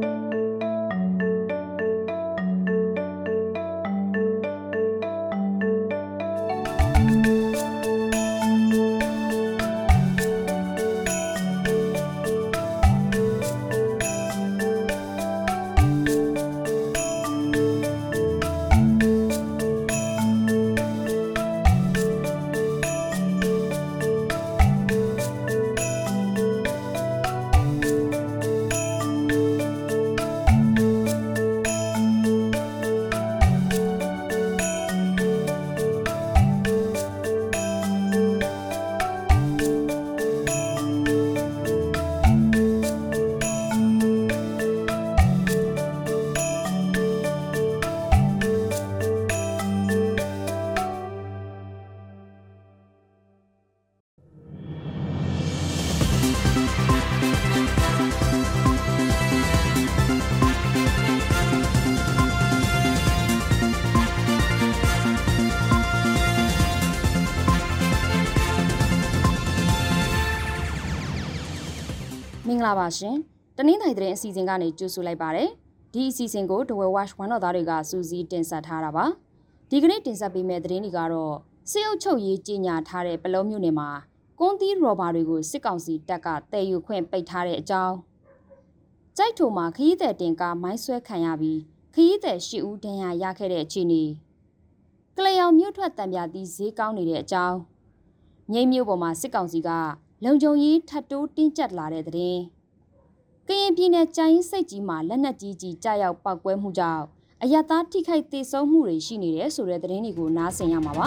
မင်္လာပါရှင်တနင်္သာရီသတင်းအစီအစဉ်ကနေကြိုဆိုလိုက်ပါတယ်ဒီအစီအစဉ်ကို The Well Watch ဝန်တော်သားတွေကစူးစီးတင်ဆက်ထားတာပါဒီကနေ့တင်ဆက်ပေးမယ့်သတင်းတွေကတော့စေအုပ်ချုပ်ရေးကြီးညာထားတဲ့ပလုံးမြို့နယ်မှာကွန်တီရော်ဘာတွေကိုစစ်ကောင်စီတပ်ကတည်ယူခွင့်ပိတ်ထားတဲ့အကြောင်းကြိုက်ထုံမှာခရီးသည်တင်ကားမိုင်းဆွဲခံရပြီးခရီးသည်၈ဦးဒဏ်ရာရခဲ့တဲ့အခြေအနေကလျောင်မြို့ထွက်တံပြာသီးဈေးကောင်းနေတဲ့အကြောင်းငိမ့်မြို့ပေါ်မှာစစ်ကောင်စီကလုံခြုံရေးထပ်တိုးတင်းကျပ်လာတဲ့တဲ့င်း ကရင်ပြည်နယ်ကြိုင်းစိတ်ကြီးမှာလက်နက်ကြီးကြီးကြားရောက်ပောက်ကွဲမှုကြောင့်အရသားထိခိုက်ဒေဆုံးမှုတွေရှိနေတယ်ဆိုတဲ့သတင်းတွေကိုနားဆင်ရမှာပါ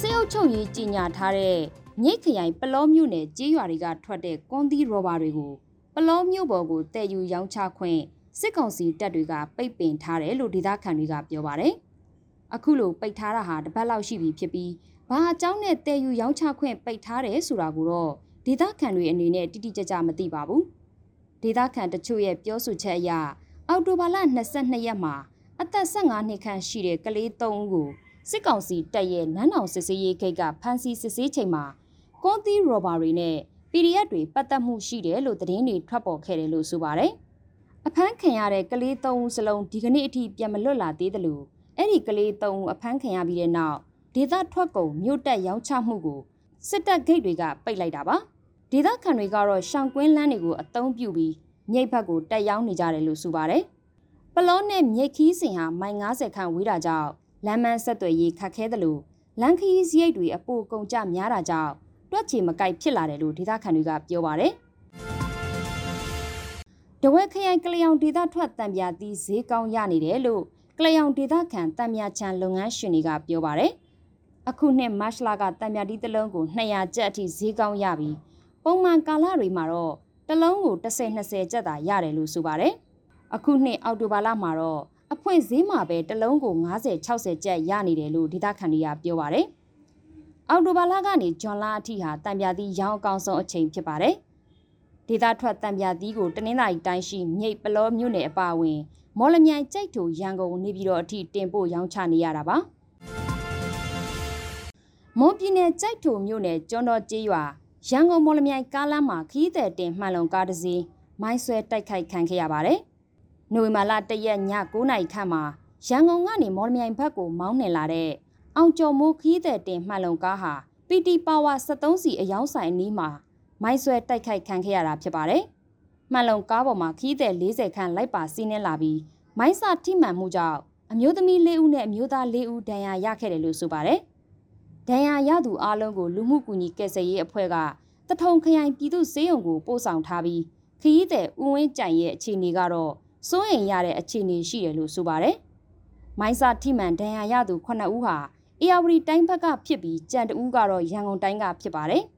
စေအုပ်ချုပ်ရေးကြီးညာထားတဲ့မြိတ်ခရိုင်ပလောမြို့နယ်ကြေးရွာတွေကထွက်တဲ့ကွန်သီရောဘာတွေကိုပလောမြို့ပေါ်ကိုတည်ယူရောင်းချခွင့်စစ်ကောင်စီတပ်တွေကပိတ်ပင်ထားတယ်လို့ဒေသခံတွေကပြောပါတယ်။ အခုလိုပိတ်ထားတာဟာတစ်ပတ်လောက်ရှိပြီဖြစ်ပြီးဘာအကြောင်းနဲ့တည်ယူရောင်းချခွင့်ပိတ်ထားတယ်ဆိုတာကိုတော့ဒေသခံတွေအနေနဲ့တိတိကျကျမသိပါဘူး။ဒေသခံတချို့ရဲ့ပြောဆိုချက်အရအော်တိုဘာလ22ရက်မှာအသက်15နှစ်ခန့်ရှိတဲ့ကလေး3ဦးကိုစစ်ကောင်စီတပ်ရဲ့နန်းတော်စစ်စေးရေးဂိတ်ကဖမ်းဆီးစစ်ဆေးချိန်မှာကွန်တီရော်ဘာတွေနဲ့ PDF တွေပတ်သက်မှုရှိတယ်လို့သတင်းတွေထွက်ပေါ်ခဲ့တယ်လို့ဆိုပါတယ်။အဖမ်းခံရတဲ့ကလေး3ဦးစလုံးဒီကနေ့အထိပြန်မလွတ်လာသေးတယ်လို့ အဲ့ဒီကလေး3ဦးအဖမ်းခံရပြီးတဲ့နောက်ဒေသထွက်ကုန်မြို့တက်ရောင်းချမှုကိုစစ်တပ်ဂိတ်တွေကပိတ်လိုက်တာပါဒေသခံတွေကတော့ရှောင်ကွင်းလမ်းတွေကိုအသုံးပြုပြီးမြိတ်ဘက်ကိုတက်ရောင်းနေကြတယ်လို့ဆိုပါတယ်ပလောနဲ့မြိတ်ခီးစင်ဟာမိုင်90ခန့်ဝေးတာကြောင့်လမ်းမဆက်သွယ်ရေးခက်ခဲတယ်လို့လမ်းခရီးစရိတ်တွေအပိုကုန်ကြများတာကြောင့်တွက်ချေမကိုက်ဖြစ်လာတယ်လို့ဒေသခံတွေကပြောပါတယ်တဝက်ခရိုင်ကလျောင်ဒေသထွက်တံပြာသီးဈေးကောင်းရနေတယ်လို့ ကလျောင်ဒေသခံတံမြချန်လုပ်ငန်းရှင်တွေကပြောပါတယ်။အခုနှစ်မတ်လကတံမြတီးတစ်လုံးကို200ကျပ်အထိဈေးကောင်းရပြီးပုံမှန်ကာလတွေမှာတော့တစ်လုံးကို10-20ကျပ်သာရတယ်လို့ဆိုပါတယ်။အခုနှစ်အောက်တိုဘာလမှာတော့အဖွင့်ဈေးမှာပဲတစ်လုံးကို90-60ကျပ်ရနေတယ်လို့ဒေသခံတွေကပြောပါတယ်။အောက်တိုဘာလကနေဂျွန်လအထိဟာတံမြတီးရောင်းအကောင်ဆုံးအချိန်ဖြစ်ပါတယ်။ဒေသထွက်တံမြတီးကိုတနင်္လာရီတိုင်းရှိမြိတ်ပလောမြို့နယ်အပါအဝင် မော်လမြိုင်ကြိတ်တူရန်ကုန်နေပြည်တော်အထိတင်ပို့ရောင်းချနေရတာပါမွန်ပြည်နယ်ကြိုက်တူမြို့နယ်ကျွန်းတော်ကျေးရွာရန်ကုန်မော်လမြိုင်ကားလမ်းမှာခီးတဲ့တင်မှန်လုံကားတစ်စီးမိုင်းဆွဲတိုက်ခိုက်ခံခဲ့ရပါတယ်နိုဝင်ဘာလ၁ရက်ည9နာရီခန့်မှာရန်ကုန်ကနေမော်လမြိုင်ဘက်ကိုမောင်းနှင်လာတဲ့အောင်ကျော်မိုးခီးတဲ့တင်မှန်လုံကားဟာ PT Power 73စီအယောင်းဆိုင်အနီးမှာမိုင်းဆွဲတိုက်ခိုက်ခံခဲ့ရတာဖြစ်ပါတယ်။ မှန်လုံကားပေါ်မှာခီးတဲ့40ခန့်လိုက်ပါစီးနှင်းလာပြီးမိုင်းစာထိမှန်မှုကြောင့်အမျိုးသမီး၄ဦးနဲ့အမျိုးသား၄ဦးဒဏ်ရာရခဲ့တယ်လို့ဆိုပါတယ်။ဒဏ်ရာရသူအလုံးကိုလူမှုကူညီကယ်ဆယ်ရေးအဖွဲ့ကတထုံခရိုင်ပြည်သူ့စေယုံကိုပို့ဆောင်ထားပြီးခရီးတဲ့ဦးဝင်းကြိုင်ရဲ့အခြေအနေကတော့စိုးရိမ်ရတဲ့အခြေအနေရှိတယ်လို့ဆိုပါတယ်။မိုင်းစာထိမှန်ဒဏ်ရာရသူ9ဦးဟာအေယာဝတီတိုင်းဘက်ကဖြစ်ပြီးကြံတဦးကတော့ရန်ကုန်တိုင်းကဖြစ်ပါတယ်။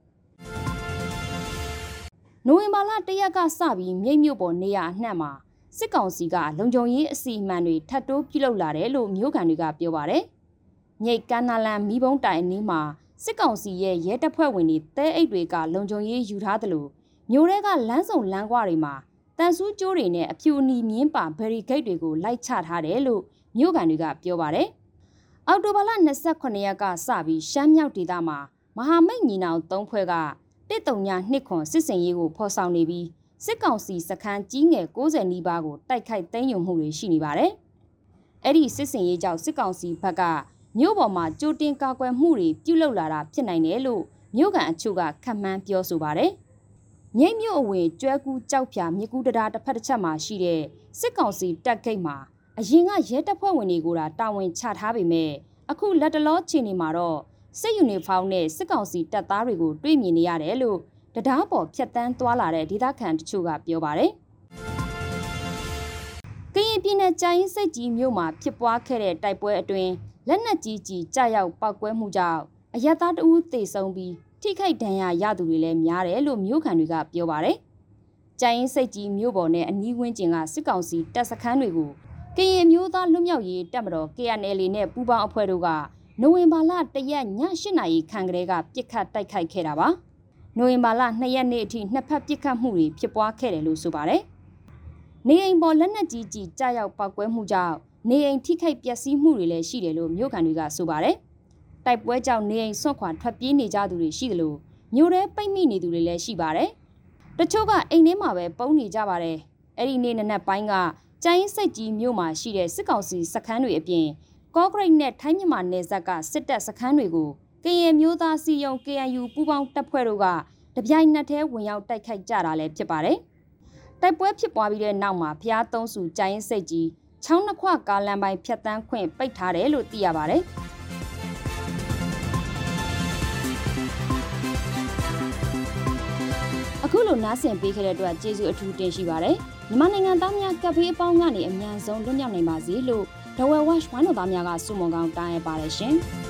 နိုဝင်ဘာလ၁ရက်ကစပြီးမြိတ်မြို့ပေါ်နေရအနှံ့မှာစစ်ကောင်စီကလုံခြုံရေးအစီအမံတွေထပ်တိုးပြုလုပ်လာတယ်လို့မြို့ခံတွေကပြောပါတယ်။မြိတ်ကမ်းနာလန်မိဘုံတိုင်အနီးမှာစစ်ကောင်စီရဲ့ရဲတပ်ဖွဲ့ဝင်တွေတဲအိတ်တွေကလုံခြုံရေးယူထားတယ်လို့မြို့ထဲကလမ်းစုံလမ်းကွာတွေမှာတန်ဆူးကျိုးတွေနဲ့အဖြူအနီမြင်းပါဘယ်ရီဂိတ်တွေကိုလိုက်ချထားတယ်လို့မြို့ခံတွေကပြောပါတယ်။အော်တိုဘာလ28ရက်ကစပြီးရှမ်းမြောက်ဒေသမှာမဟာမိတ်ညီနောင်၃ဖွဲ့က တစ်တုံညာနှစ်ခွန်စစ်စင်ရေးကိုဖော်ဆောင်နေပြီးစစ်ကောင်စီစခန်းကြီးငယ်60နီးပါးကိုတိုက်ခိုက်သိမ်းယူမှုတွေရှိနေပါတယ်။အဲ့ဒီစစ်စင်ရေးကြောင့်စစ်ကောင်စီဘက်ကမြို့ပေါ်မှာကြိုတင်ကာကွယ်မှုတွေပြုလုပ်လာတာဖြစ်နိုင်တယ်လို့မြို့ကန်အချို့ကခန့်မှန်းပြောဆိုပါတယ်။မြိတ်မြို့အဝင်ကျွဲကူးကြောက်ဖြာမြကူတရာတစ်ဖက်တစ်ချက်မှာရှိတဲ့စစ်ကောင်စီတပ်ဂိတ်မှာအရင်ကရဲတပ်ဖွဲ့ဝင်တွေကိုတာတာဝန်ချထားပေမဲ့အခုလက်တလောချိန်နေမှာတော့ စစ်ယူနီဖောင်းနဲ့စစ်ကောင်စီတပ်သားတွေကိုတွေ့မြင်နေရတယ်လို့တရားပေါ်ဖြတ်တန်းသွားလာတဲ့ဒေသခံတချို့ကပြောပါတယ်။ကရင်ပြည်နယ်ကြာရင်စိတ်ကြီးမြို့မှာဖြစ်ပွားခဲ့တဲ့တိုက်ပွဲအတွင်းလက်နက်ကြီးကြီးကြာရောက်ပောက်ကွဲမှုကြောင့်အရက်သားတဦးသေဆုံးပြီးထိခိုက်ဒဏ်ရာရသူတွေလည်းများတယ်လို့မြို့ခံတွေကပြောပါတယ်။ကြာရင်စိတ်ကြီးမြို့ပေါ်နဲ့အနီးဝန်းကျင်ကစစ်ကောင်စီတပ်စခန်းတွေကိုကရင်မျိုးသားလွတ်မြောက်ရေးတပ်မတော် KNL နဲ့ပူးပေါင်းအဖွဲ့တို့က နိုဝင်ဘာလ၁ရက်ည8နာရီခန့်ကလေးကပြစ်ခတ်တိုက်ခိုက်ခဲ့တာပါ။နိုဝင်ဘာလ2ရက်နေ့အထိနှစ်ဖက်ပြစ်ခတ်မှုတွေဖြစ်ပွားခဲ့တယ်လို့ဆိုပါတယ်။နေအိမ်ပေါ်လက်နက်ကြီးကြီးကြားရောက်ပောက်ကွဲမှုကြောင့်နေအိမ်ထိခိုက်ပျက်စီးမှုတွေလည်းရှိတယ်လို့မြို့ခံတွေကဆိုပါတယ်။တိုက်ပွဲကြောင့်နေအိမ်ဆွန့်ခွာထွက်ပြေးနေကြသူတွေရှိတယ်လို့မြို့ထဲပိတ်မိနေသူတွေလည်းရှိပါတယ်။တချို့ကအိမ်ထဲမှာပဲပုန်းနေကြပါတယ်။အဲ့ဒီနေ့နနက်ပိုင်းကကျိုင်းစိတ်ကြီးမြို့မှာရှိတဲ့စစ်ကောင်စီစခန်းတွေအပြင် ကော့ဂရိတ်နဲ့ထိုင်းမြန်မာနယ်စပ်ကစစ်တပ်စခန်းတွေကိုကရင်မျိုးသားစီယုံ KNU ပူးပေါင်းတပ်ဖွဲ့တို့ကတပြိုင်နက်တည်းဝင်ရောက်တိုက်ခိုက်ကြတာလည်းဖြစ်ပါတယ်။တိုက်ပွဲဖြစ်ပွားပြီးတဲ့နောက်မှာဖျားသုံးစုကျိုင်းစိတ်ကြီးချောင်းနှစ်ခွကားလမ်းပိုင်းဖြတ်တန်းခွင့်ပိတ်ထားတယ်လို့သိရပါတယ်။အခုလိုနားဆင်ပေးခဲ့တဲ့အတွက်ကျေးဇူးအထူးတင်ရှိပါတယ်။မြန်မာနိုင်ငံသားများကပ်ဖေးအပေါင်းကနေအမြန်ဆုံးလွတ်မြောက်နိုင်ပါစေလို့ The Well Watch ဝိုင်းတော်သားများကစုမုံကောင်းတားရပါတယ်ရှင်။